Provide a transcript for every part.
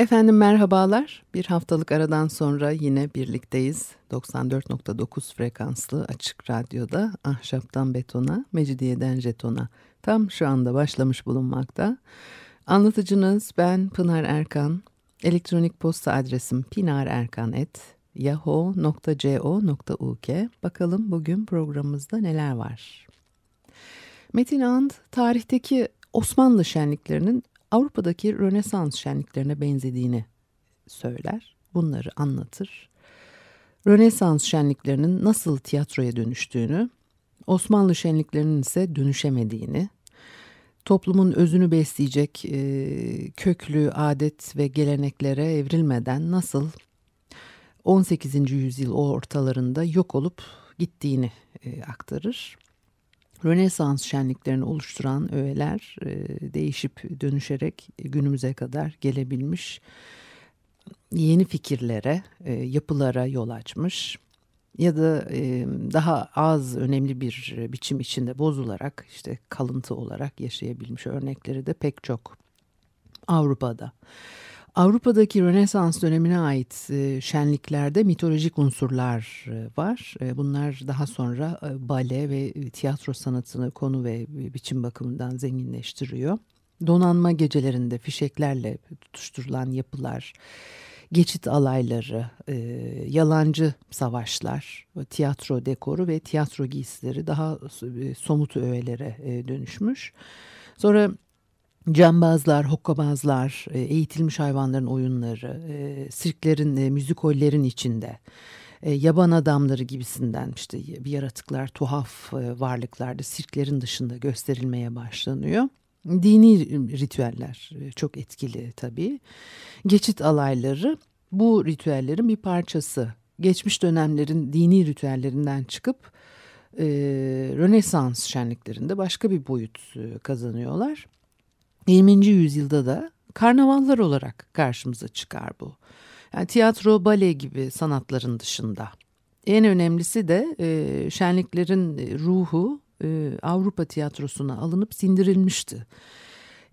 Efendim merhabalar. Bir haftalık aradan sonra yine birlikteyiz. 94.9 frekanslı açık radyoda ahşaptan betona, mecidiyeden jetona tam şu anda başlamış bulunmakta. Anlatıcınız ben Pınar Erkan. Elektronik posta adresim pinarerkan.yahoo.co.uk Bakalım bugün programımızda neler var. Metin And tarihteki Osmanlı şenliklerinin Avrupa'daki Rönesans şenliklerine benzediğini söyler. Bunları anlatır. Rönesans şenliklerinin nasıl tiyatroya dönüştüğünü, Osmanlı şenliklerinin ise dönüşemediğini, toplumun özünü besleyecek e, köklü adet ve geleneklere evrilmeden nasıl 18. yüzyıl ortalarında yok olup gittiğini e, aktarır. Rönesans şenliklerini oluşturan öğeler e, değişip dönüşerek günümüze kadar gelebilmiş yeni fikirlere, e, yapılara yol açmış ya da e, daha az önemli bir biçim içinde bozularak işte kalıntı olarak yaşayabilmiş örnekleri de pek çok Avrupa'da. Avrupa'daki Rönesans dönemine ait e, şenliklerde mitolojik unsurlar e, var. E, bunlar daha sonra bale ve tiyatro sanatını konu ve biçim bakımından zenginleştiriyor. Donanma gecelerinde fişeklerle tutuşturulan yapılar, geçit alayları, yalancı savaşlar, tiyatro dekoru ve tiyatro giysileri daha somut öğelere dönüşmüş. Sonra Cambazlar, hokkabazlar, e, eğitilmiş hayvanların oyunları, e, sirklerin, e, müzikollerin içinde, yaban adamları gibisinden işte bir yaratıklar, tuhaf varlıklar sirklerin dışında gösterilmeye başlanıyor. Dini ritüeller çok etkili tabii. Geçit alayları bu ritüellerin bir parçası. Geçmiş dönemlerin dini ritüellerinden çıkıp Rönesans şenliklerinde başka bir boyut kazanıyorlar. 20. yüzyılda da karnavallar olarak karşımıza çıkar bu. Yani tiyatro, bale gibi sanatların dışında. En önemlisi de e, şenliklerin ruhu e, Avrupa tiyatrosuna alınıp sindirilmişti.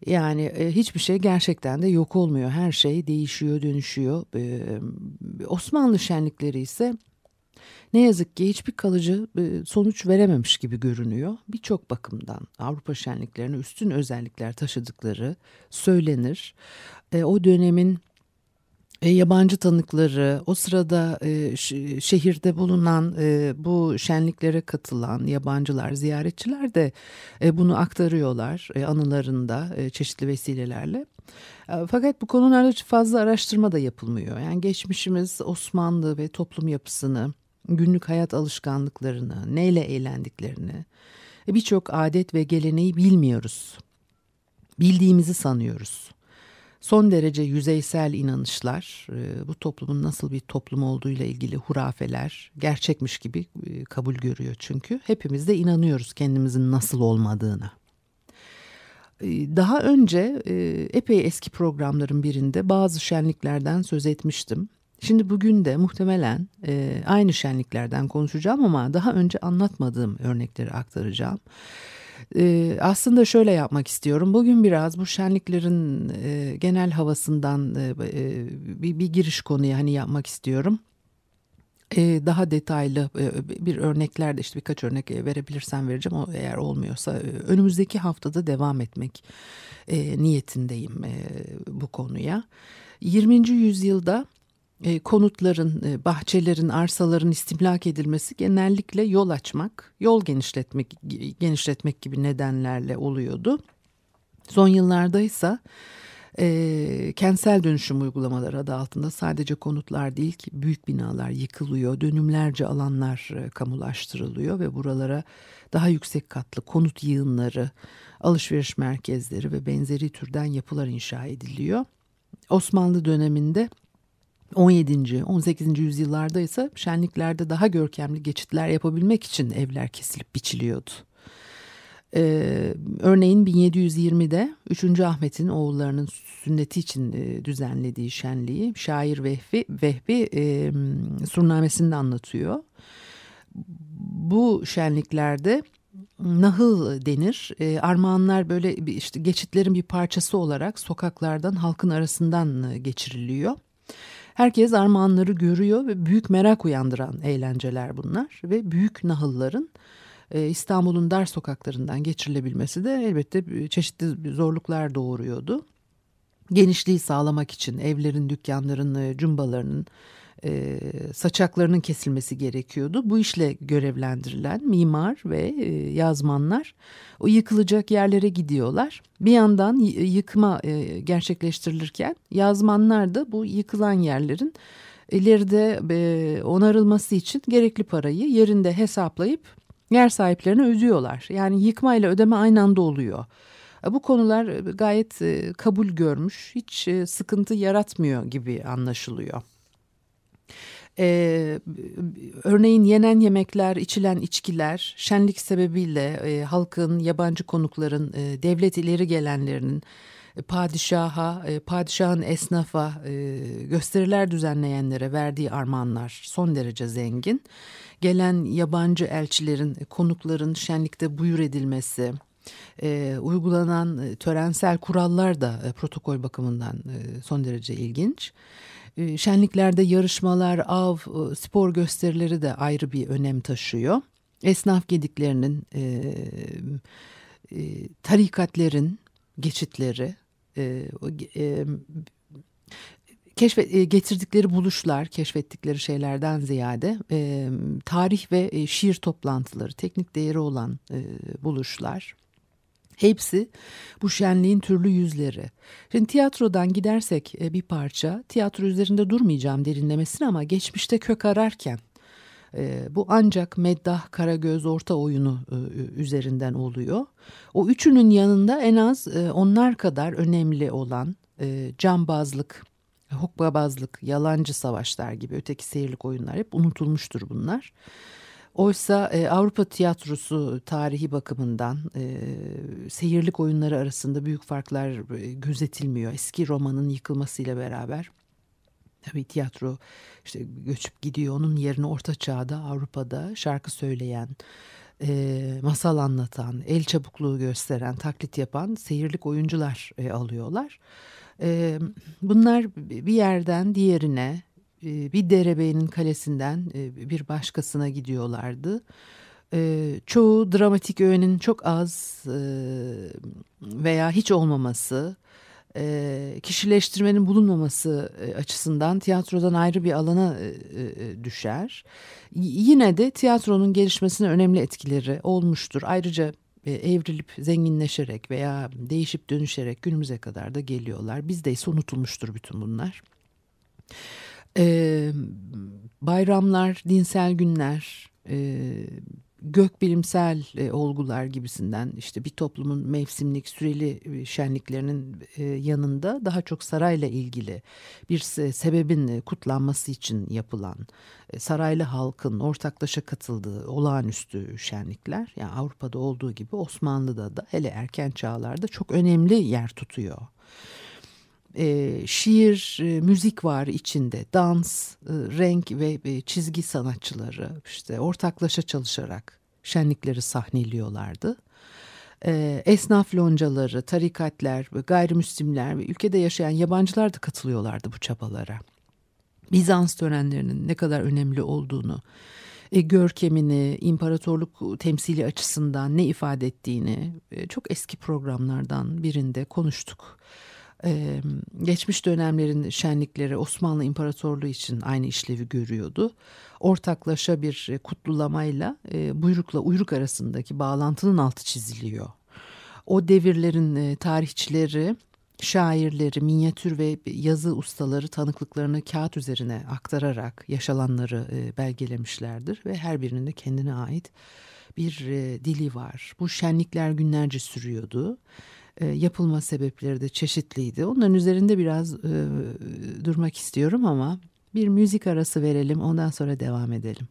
Yani e, hiçbir şey gerçekten de yok olmuyor. Her şey değişiyor, dönüşüyor. E, Osmanlı şenlikleri ise ne yazık ki hiçbir kalıcı e, sonuç verememiş gibi görünüyor. Birçok bakımdan Avrupa şenliklerine üstün özellikler taşıdıkları söylenir. E, o dönemin e, yabancı tanıkları, o sırada şehirde bulunan bu şenliklere katılan yabancılar, ziyaretçiler de bunu aktarıyorlar anılarında çeşitli vesilelerle. Fakat bu konularda fazla araştırma da yapılmıyor. Yani geçmişimiz Osmanlı ve toplum yapısını, günlük hayat alışkanlıklarını, neyle eğlendiklerini, e, birçok adet ve geleneği bilmiyoruz. Bildiğimizi sanıyoruz. Son derece yüzeysel inanışlar, e, bu toplumun nasıl bir toplum olduğuyla ilgili hurafeler gerçekmiş gibi e, kabul görüyor çünkü. Hepimiz de inanıyoruz kendimizin nasıl olmadığına. Daha önce epey eski programların birinde bazı şenliklerden söz etmiştim. Şimdi bugün de muhtemelen e, aynı şenliklerden konuşacağım ama daha önce anlatmadığım örnekleri aktaracağım. E, aslında şöyle yapmak istiyorum. Bugün biraz bu şenliklerin e, genel havasından e, e, bir, bir giriş konuya hani yapmak istiyorum. E, daha detaylı e, bir örnekler de işte birkaç örnek verebilirsem vereceğim. O eğer olmuyorsa e, önümüzdeki haftada devam etmek e, niyetindeyim e, bu konuya. 20. yüzyılda e, konutların, e, bahçelerin, arsaların istimlak edilmesi genellikle yol açmak, yol genişletmek, genişletmek gibi nedenlerle oluyordu. Son yıllarda ise e, kentsel dönüşüm uygulamaları adı altında sadece konutlar değil ki büyük binalar yıkılıyor, dönümlerce alanlar e, kamulaştırılıyor ve buralara daha yüksek katlı konut yığınları, alışveriş merkezleri ve benzeri türden yapılar inşa ediliyor. Osmanlı döneminde 17. 18. yüzyıllarda ise şenliklerde daha görkemli geçitler yapabilmek için evler kesilip biçiliyordu. Ee, örneğin 1720'de 3. Ahmet'in oğullarının sünneti için e, düzenlediği şenliği şair Vehbi, Vehbi e, surnamesinde anlatıyor. Bu şenliklerde nahıl denir. E, armağanlar böyle işte geçitlerin bir parçası olarak sokaklardan halkın arasından e, geçiriliyor. Herkes armağanları görüyor ve büyük merak uyandıran eğlenceler bunlar ve büyük nahılların e, İstanbul'un dar sokaklarından geçirilebilmesi de elbette çeşitli zorluklar doğuruyordu. Genişliği sağlamak için evlerin, dükkanların, e, cumbalarının e, saçaklarının kesilmesi gerekiyordu. Bu işle görevlendirilen mimar ve e, yazmanlar o yıkılacak yerlere gidiyorlar. Bir yandan yıkma e, gerçekleştirilirken yazmanlar da bu yıkılan yerlerin ileride e, onarılması için gerekli parayı yerinde hesaplayıp yer sahiplerine ödüyorlar. Yani yıkma ile ödeme aynı anda oluyor. Bu konular gayet e, kabul görmüş, hiç e, sıkıntı yaratmıyor gibi anlaşılıyor. Ee, örneğin yenen yemekler, içilen içkiler, şenlik sebebiyle e, halkın, yabancı konukların, e, devlet ileri gelenlerinin, e, padişaha, e, padişahın esnafa, e, gösteriler düzenleyenlere verdiği armağanlar son derece zengin. Gelen yabancı elçilerin, konukların şenlikte buyur edilmesi, uygulanan törensel kurallar da protokol bakımından son derece ilginç. E, şenliklerde yarışmalar, av, e, spor gösterileri de ayrı bir önem taşıyor. Esnaf gediklerinin, e, e, tarikatlerin geçitleri, e, e, keşfet, e, getirdikleri buluşlar, keşfettikleri şeylerden ziyade e, tarih ve e, şiir toplantıları, teknik değeri olan e, buluşlar. Hepsi bu şenliğin türlü yüzleri. Şimdi tiyatrodan gidersek e, bir parça, tiyatro üzerinde durmayacağım derinlemesine ama geçmişte kök ararken e, bu ancak Meddah, Karagöz, Orta oyunu e, üzerinden oluyor. O üçünün yanında en az onlar kadar önemli olan cambazlık, hokkabazlık, yalancı savaşlar gibi öteki seyirlik oyunlar hep unutulmuştur bunlar. Oysa e, Avrupa tiyatrosu tarihi bakımından e, seyirlik oyunları arasında büyük farklar e, gözetilmiyor. Eski romanın yıkılmasıyla beraber tabii tiyatro işte göçüp gidiyor. Onun yerine Orta Çağ'da Avrupa'da şarkı söyleyen, e, masal anlatan, el çabukluğu gösteren, taklit yapan seyirlik oyuncular e, alıyorlar. E, bunlar bir yerden diğerine bir derebeğinin kalesinden e, bir başkasına gidiyorlardı. E, çoğu dramatik öğenin çok az veya hiç olmaması, kişileştirmenin bulunmaması açısından tiyatrodan ayrı bir alana düşer. Yine de tiyatronun gelişmesine önemli etkileri olmuştur. Ayrıca evrilip zenginleşerek veya değişip dönüşerek günümüze kadar da geliyorlar. Bizde ise unutulmuştur bütün bunlar. E, bayramlar, dinsel günler, e, gökbilimsel e, olgular gibisinden işte bir toplumun mevsimlik süreli e, şenliklerinin e, yanında daha çok sarayla ilgili bir se sebebin e, kutlanması için yapılan e, saraylı halkın ortaklaşa katıldığı olağanüstü şenlikler yani Avrupa'da olduğu gibi Osmanlı'da da hele erken çağlarda çok önemli yer tutuyor e, şiir, e, müzik var içinde, dans, e, renk ve e, çizgi sanatçıları işte ortaklaşa çalışarak şenlikleri sahneliyorlardı. E, esnaf loncaları, tarikatlar, gayrimüslimler ve ülkede yaşayan yabancılar da katılıyorlardı bu çabalara. Bizans törenlerinin ne kadar önemli olduğunu, e, görkemini, imparatorluk temsili açısından ne ifade ettiğini e, çok eski programlardan birinde konuştuk. Ee, geçmiş dönemlerin şenlikleri Osmanlı İmparatorluğu için aynı işlevi görüyordu. Ortaklaşa bir e, kutlulamayla e, buyrukla uyruk arasındaki bağlantının altı çiziliyor. O devirlerin e, tarihçileri, şairleri, minyatür ve yazı ustaları tanıklıklarını kağıt üzerine aktararak yaşalanları e, belgelemişlerdir ve her birinin de kendine ait bir e, dili var. Bu şenlikler günlerce sürüyordu e, yapılma sebepleri de çeşitliydi. Onların üzerinde biraz e, durmak istiyorum ama bir müzik arası verelim ondan sonra devam edelim.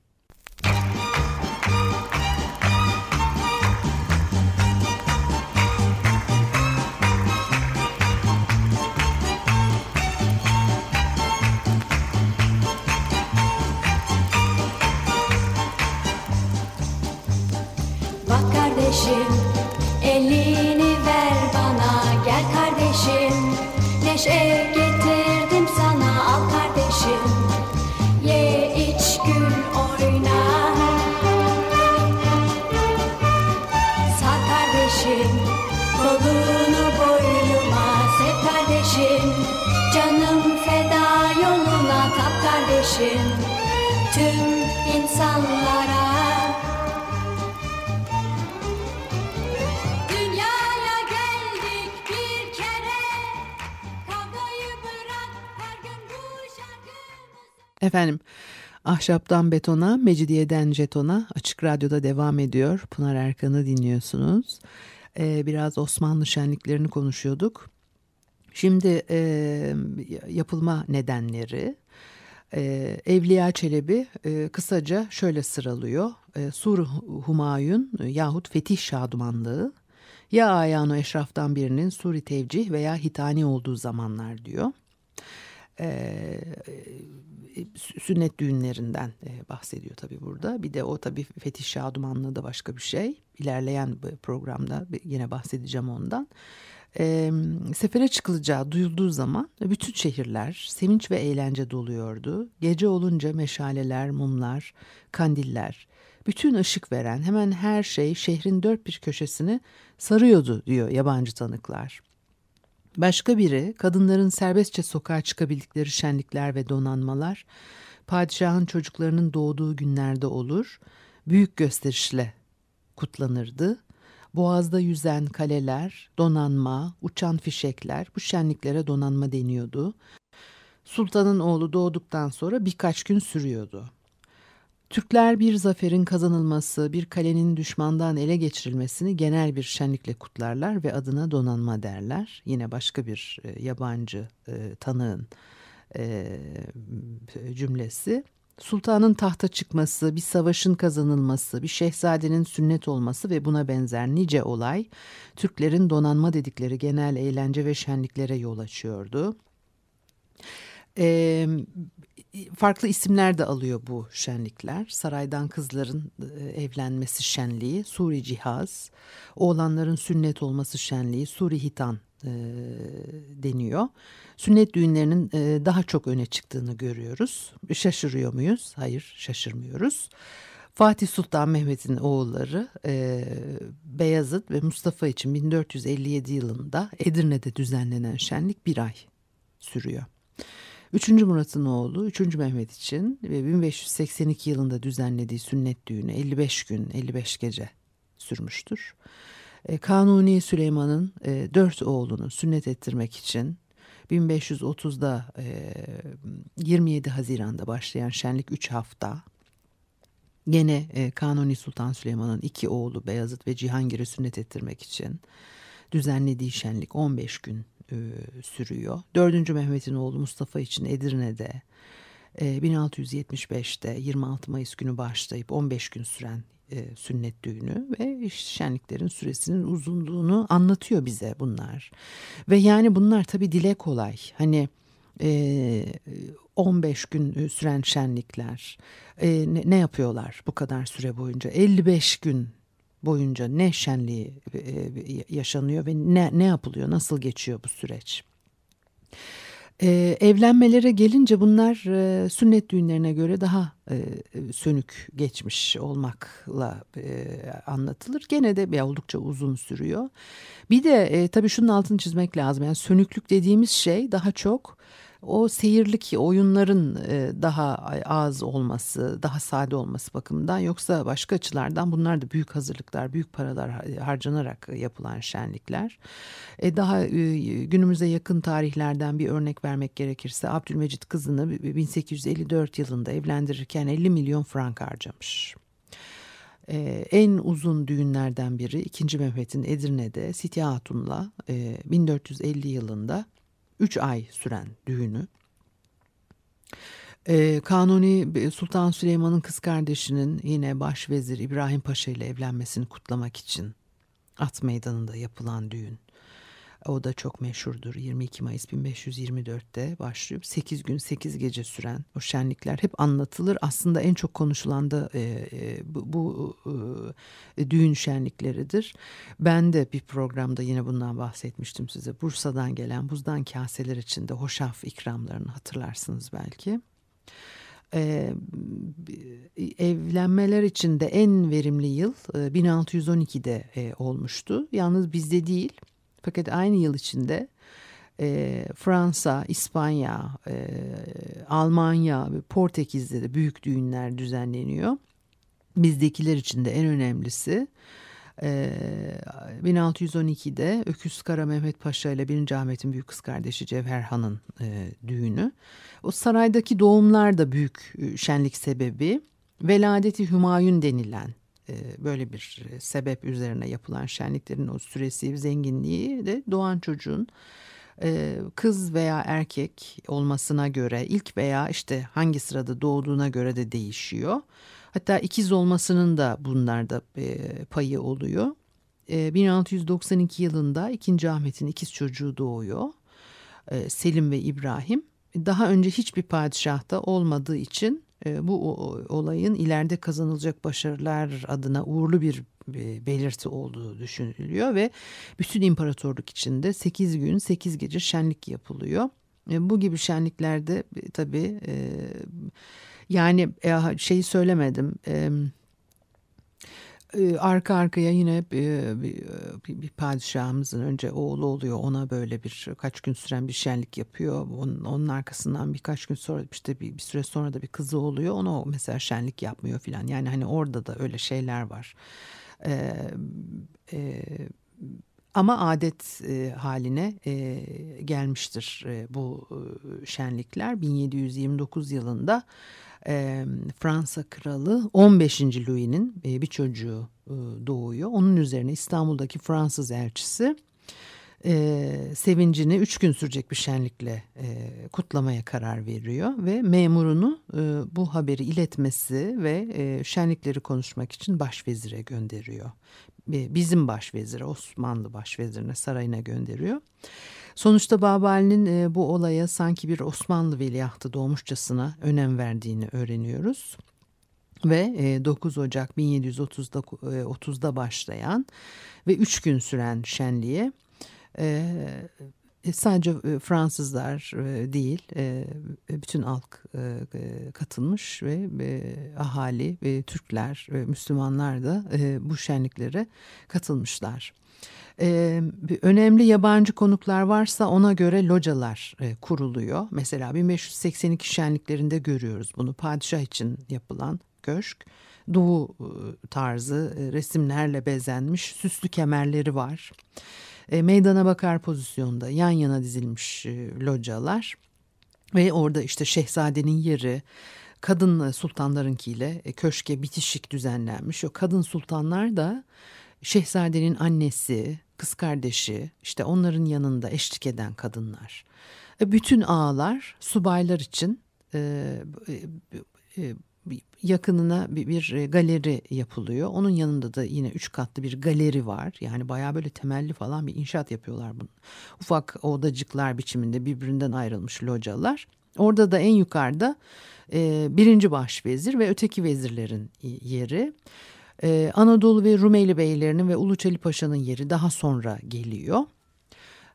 Kolunu boynuma sev kardeşim canım feda yoluna tap kardeşim tüm insanlara Efendim Ahşaptan Betona, Mecidiyeden Jeton'a Açık Radyo'da devam ediyor. Pınar Erkan'ı dinliyorsunuz. Ee, biraz Osmanlı şenliklerini konuşuyorduk. Şimdi e, yapılma nedenleri. E, Evliya Çelebi e, kısaca şöyle sıralıyor. E, Sur Humayun yahut Fetih Şadumanlığı ya ayağını eşraftan birinin Suri Tevcih veya Hitani olduğu zamanlar diyor. E, sünnet düğünlerinden e, bahsediyor tabii burada. Bir de o tabii Fetih Şadumanlığı da başka bir şey. İlerleyen programda yine bahsedeceğim ondan. E, sefere çıkılacağı duyulduğu zaman bütün şehirler sevinç ve eğlence doluyordu. Gece olunca meşaleler, mumlar, kandiller, bütün ışık veren hemen her şey şehrin dört bir köşesini sarıyordu diyor yabancı tanıklar. Başka biri kadınların serbestçe sokağa çıkabildikleri şenlikler ve donanmalar padişahın çocuklarının doğduğu günlerde olur, büyük gösterişle kutlanırdı. Boğazda yüzen kaleler, donanma, uçan fişekler bu şenliklere donanma deniyordu. Sultanın oğlu doğduktan sonra birkaç gün sürüyordu. Türkler bir zaferin kazanılması, bir kalenin düşmandan ele geçirilmesini genel bir şenlikle kutlarlar ve adına donanma derler. Yine başka bir e, yabancı e, tanığın e, cümlesi. Sultanın tahta çıkması, bir savaşın kazanılması, bir şehzadenin sünnet olması ve buna benzer nice olay Türklerin donanma dedikleri genel eğlence ve şenliklere yol açıyordu. Ee, farklı isimler de alıyor bu şenlikler. Saraydan kızların e, evlenmesi şenliği, Suri Cihaz, oğlanların sünnet olması şenliği, Suri Hitan e, deniyor. Sünnet düğünlerinin e, daha çok öne çıktığını görüyoruz. Şaşırıyor muyuz? Hayır, şaşırmıyoruz. Fatih Sultan Mehmet'in oğulları e, Beyazıt ve Mustafa için 1457 yılında Edirne'de düzenlenen şenlik bir ay sürüyor. 3. Murat'ın oğlu 3. Mehmet için ve 1582 yılında düzenlediği sünnet düğünü 55 gün 55 gece sürmüştür. E, Kanuni Süleyman'ın e, dört oğlunu sünnet ettirmek için 1530'da e, 27 Haziran'da başlayan şenlik 3 hafta gene e, Kanuni Sultan Süleyman'ın iki oğlu Beyazıt ve Cihangir'i sünnet ettirmek için düzenlediği şenlik 15 gün e, sürüyor. 4. Mehmet'in oğlu Mustafa için Edirne'de e, 1675'te 26 Mayıs günü başlayıp 15 gün süren e, sünnet düğünü ve şenliklerin süresinin uzunluğunu anlatıyor bize bunlar. Ve yani bunlar tabii dile kolay. Hani e, 15 gün süren şenlikler e, ne, ne yapıyorlar bu kadar süre boyunca 55 gün boyunca ne şenliği e, yaşanıyor ve ne, ne yapılıyor nasıl geçiyor bu süreç? Ee, evlenmelere gelince bunlar e, sünnet düğünlerine göre daha e, sönük geçmiş olmakla e, anlatılır. Gene de bir oldukça uzun sürüyor. Bir de e, tabii şunun altını çizmek lazım. Yani sönüklük dediğimiz şey daha çok o seyirlik oyunların e, daha az olması, daha sade olması bakımından yoksa başka açılardan bunlar da büyük hazırlıklar, büyük paralar harcanarak yapılan şenlikler. E, daha e, günümüze yakın tarihlerden bir örnek vermek gerekirse Abdülmecit kızını 1854 yılında evlendirirken 50 milyon frank harcamış. Ee, en uzun düğünlerden biri 2. Mehmet'in Edirne'de Siti Hatun'la e, 1450 yılında 3 ay süren düğünü. Ee, Kanuni Sultan Süleyman'ın kız kardeşinin yine başvezir İbrahim Paşa ile evlenmesini kutlamak için At Meydanı'nda yapılan düğün. O da çok meşhurdur. 22 Mayıs 1524'te başlıyor. 8 gün 8 gece süren o şenlikler hep anlatılır. Aslında en çok konuşulan da e, e, bu, bu e, düğün şenlikleridir. Ben de bir programda yine bundan bahsetmiştim size. Bursa'dan gelen buzdan kaseler içinde hoşaf ikramlarını hatırlarsınız belki. Ee, evlenmeler içinde en verimli yıl 1612'de e, olmuştu. Yalnız bizde değil fakat aynı yıl içinde e, Fransa, İspanya, e, Almanya ve Portekiz'de de büyük düğünler düzenleniyor. Bizdekiler için de en önemlisi e, 1612'de Öküz Kara Mehmet Paşa ile 1. Ahmet'in büyük kız kardeşi Cevher Han'ın e, düğünü. O saraydaki doğumlar da büyük e, şenlik sebebi. Veladeti Hümayun denilen böyle bir e, sebep üzerine yapılan şenliklerin o süresi zenginliği de doğan çocuğun e, kız veya erkek olmasına göre ilk veya işte hangi sırada doğduğuna göre de değişiyor. Hatta ikiz olmasının da bunlarda payı oluyor. 1692 yılında 2. Ahmet'in ikiz çocuğu doğuyor. Selim ve İbrahim. Daha önce hiçbir padişahta olmadığı için e, bu olayın ileride kazanılacak başarılar adına uğurlu bir e, belirti olduğu düşünülüyor ve bütün imparatorluk içinde 8 gün 8 gece şenlik yapılıyor. E, bu gibi şenliklerde tabii yani şeyi söylemedim ee, arka arkaya yine bir, bir, bir padişahımızın önce oğlu oluyor. Ona böyle bir kaç gün süren bir şenlik yapıyor. Onun, onun arkasından birkaç gün sonra işte bir, bir süre sonra da bir kızı oluyor. Ona mesela şenlik yapmıyor filan. Yani hani orada da öyle şeyler var. Ee, e, ama adet e, haline e, gelmiştir e, bu e, şenlikler. 1729 yılında e, Fransa kralı 15. Louis'nin e, bir çocuğu e, doğuyor. Onun üzerine İstanbul'daki Fransız elçisi e, sevincini üç gün sürecek bir şenlikle e, kutlamaya karar veriyor ve memurunu e, bu haberi iletmesi ve e, şenlikleri konuşmak için başvezire gönderiyor. E, bizim başvezire Osmanlı başvezirine sarayına gönderiyor. Sonuçta Babali'nin e, bu olaya sanki bir Osmanlı veliahtı doğmuşçasına önem verdiğini öğreniyoruz. Ve e, 9 Ocak 1730'da e, 30'da başlayan ve 3 gün süren şenliğe e, e sadece e, Fransızlar e, değil bütün halk katılmış ve ahali ve Türkler Müslümanlar da bu şenliklere katılmışlar e, önemli yabancı konuklar varsa ona göre localar kuruluyor. Mesela 1582 şenliklerinde görüyoruz bunu padişah için yapılan köşk. Doğu tarzı resimlerle bezenmiş süslü kemerleri var. Meydana bakar pozisyonda yan yana dizilmiş localar ve orada işte şehzadenin yeri kadın sultanlarınkiyle köşke bitişik düzenlenmiş. O kadın sultanlar da şehzadenin annesi, kız kardeşi, işte onların yanında eşlik eden kadınlar. E, bütün ağalar subaylar için e, e, yakınına bir galeri yapılıyor. Onun yanında da yine üç katlı bir galeri var. Yani bayağı böyle temelli falan bir inşaat yapıyorlar bunu. Ufak odacıklar biçiminde birbirinden ayrılmış localar. Orada da en yukarıda birinci başvezir ve öteki vezirlerin yeri. Ee, Anadolu ve Rumeli beylerinin ve Uluçeli Paşa'nın yeri daha sonra geliyor.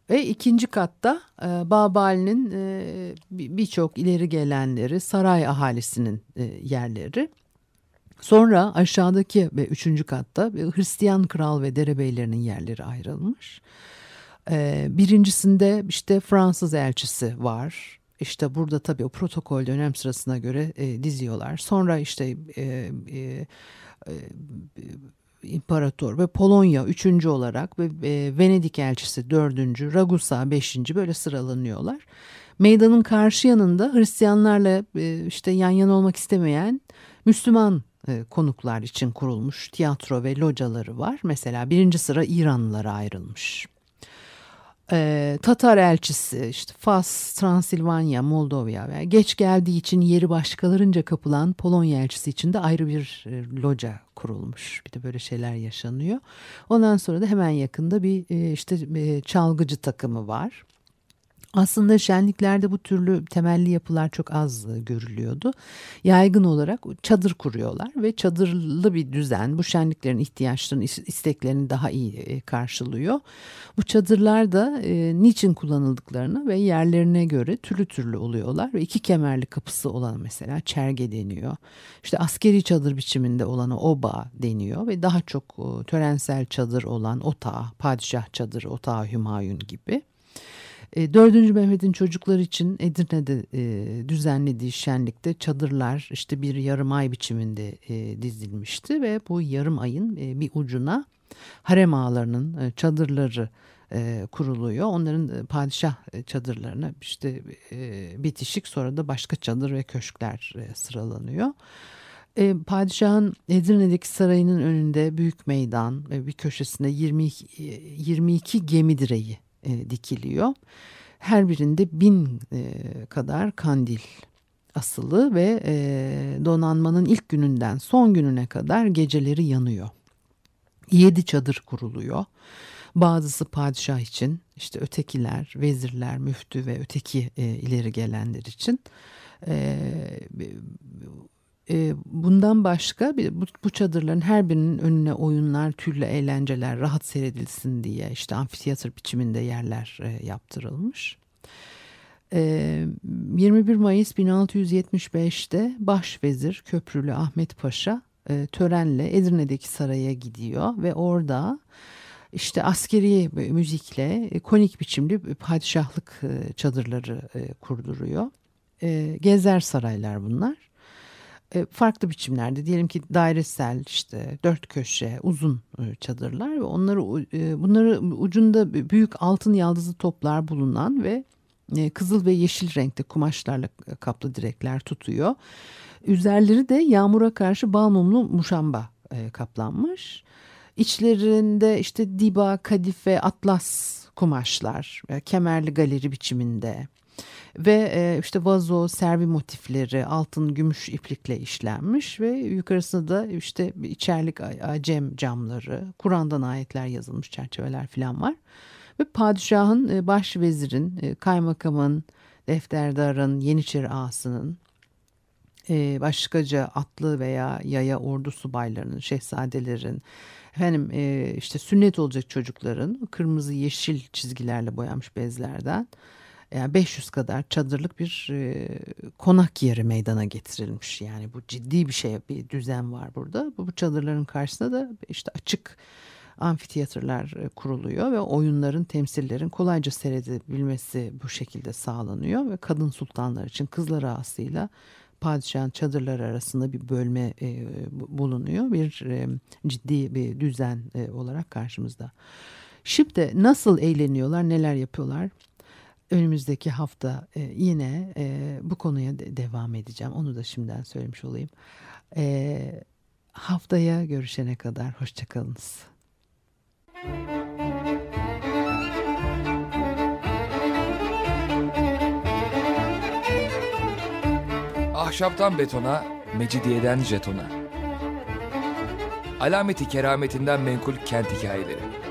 Ve ikinci katta e, Babali'nin e, birçok ileri gelenleri, saray ahalisinin e, yerleri. Sonra aşağıdaki ve üçüncü katta Hristiyan kral ve derebeylerinin yerleri ayrılmış. E, birincisinde işte Fransız elçisi var. İşte burada tabii o protokol dönem sırasına göre e, diziyorlar. Sonra işte e, e, imparator ve Polonya üçüncü olarak ve e, Venedik elçisi dördüncü, Ragusa beşinci böyle sıralanıyorlar. Meydanın karşı yanında Hristiyanlarla e, işte yan yana olmak istemeyen Müslüman konuklar için kurulmuş tiyatro ve locaları var. Mesela birinci sıra İranlılara ayrılmış. E, Tatar elçisi işte Fas, Transilvanya, Moldova ve geç geldiği için yeri başkalarınca kapılan Polonya elçisi için de ayrı bir e, loca kurulmuş. Bir de böyle şeyler yaşanıyor. Ondan sonra da hemen yakında bir e, işte e, çalgıcı takımı var. Aslında şenliklerde bu türlü temelli yapılar çok az e, görülüyordu. Yaygın olarak çadır kuruyorlar ve çadırlı bir düzen bu şenliklerin ihtiyaçlarını, isteklerini daha iyi e, karşılıyor. Bu çadırlar da e, niçin kullanıldıklarını ve yerlerine göre türlü türlü oluyorlar ve iki kemerli kapısı olan mesela çerge deniyor. İşte askeri çadır biçiminde olanı oba deniyor ve daha çok törensel çadır olan otağı, padişah çadırı, otağı Hümayun gibi. E, 4. Mehmet'in çocuklar için Edirne'de e, düzenlediği şenlikte çadırlar işte bir yarım ay biçiminde e, dizilmişti ve bu yarım ayın e, bir ucuna harem ağalarının e, çadırları e, kuruluyor. Onların e, padişah e, çadırlarına işte e, bitişik sonra da başka çadır ve köşkler e, sıralanıyor. E, padişahın Edirne'deki sarayının önünde büyük meydan ve bir köşesinde 22, 22 gemi direği e, dikiliyor. Her birinde bin e, kadar kandil asılı ve e, donanmanın ilk gününden son gününe kadar geceleri yanıyor. Yedi çadır kuruluyor. Bazısı padişah için, işte ötekiler, vezirler, müftü ve öteki e, ileri gelenler için. E, bundan başka bu, çadırların her birinin önüne oyunlar, türlü eğlenceler rahat seyredilsin diye işte amfiteyatr biçiminde yerler e, yaptırılmış. E, 21 Mayıs 1675'te başvezir Köprülü Ahmet Paşa e, törenle Edirne'deki saraya gidiyor ve orada işte askeri müzikle e, konik biçimli padişahlık e, çadırları e, kurduruyor. E, gezer saraylar bunlar. E, farklı biçimlerde diyelim ki dairesel işte dört köşe uzun e, çadırlar ve onları e, bunları ucunda büyük altın yaldızlı toplar bulunan ve kızıl ve yeşil renkte kumaşlarla kaplı direkler tutuyor. Üzerleri de yağmura karşı bal muşamba kaplanmış. İçlerinde işte diba, kadife, atlas kumaşlar, kemerli galeri biçiminde ve e, işte vazo, servi motifleri altın gümüş iplikle işlenmiş ve yukarısında da işte içerlik acem camları, Kur'an'dan ayetler yazılmış çerçeveler falan var. Ve padişahın, e, başvezirin, e, kaymakamın, defterdarın, yeniçeri ağasının, e, başkaca atlı veya yaya ordu subaylarının, şehzadelerin, efendim e, işte sünnet olacak çocukların kırmızı yeşil çizgilerle boyanmış bezlerden yani 500 kadar çadırlık bir e, konak yeri meydana getirilmiş. Yani bu ciddi bir şey, bir düzen var burada. Bu, bu çadırların karşısında da işte açık amfiteyatrlar e, kuruluyor ve oyunların, temsillerin kolayca seyredebilmesi bu şekilde sağlanıyor ve kadın sultanlar için kızlar ağasıyla padişahın çadırları arasında bir bölme e, bulunuyor. Bir e, ciddi bir düzen e, olarak karşımızda. Şimdi nasıl eğleniyorlar, neler yapıyorlar? Önümüzdeki hafta e, yine e, bu konuya de, devam edeceğim. Onu da şimdiden söylemiş olayım. E, haftaya görüşene kadar hoşçakalınız. Ahşaptan betona, mecidiyeden jetona. Alameti kerametinden menkul kent hikayeleri.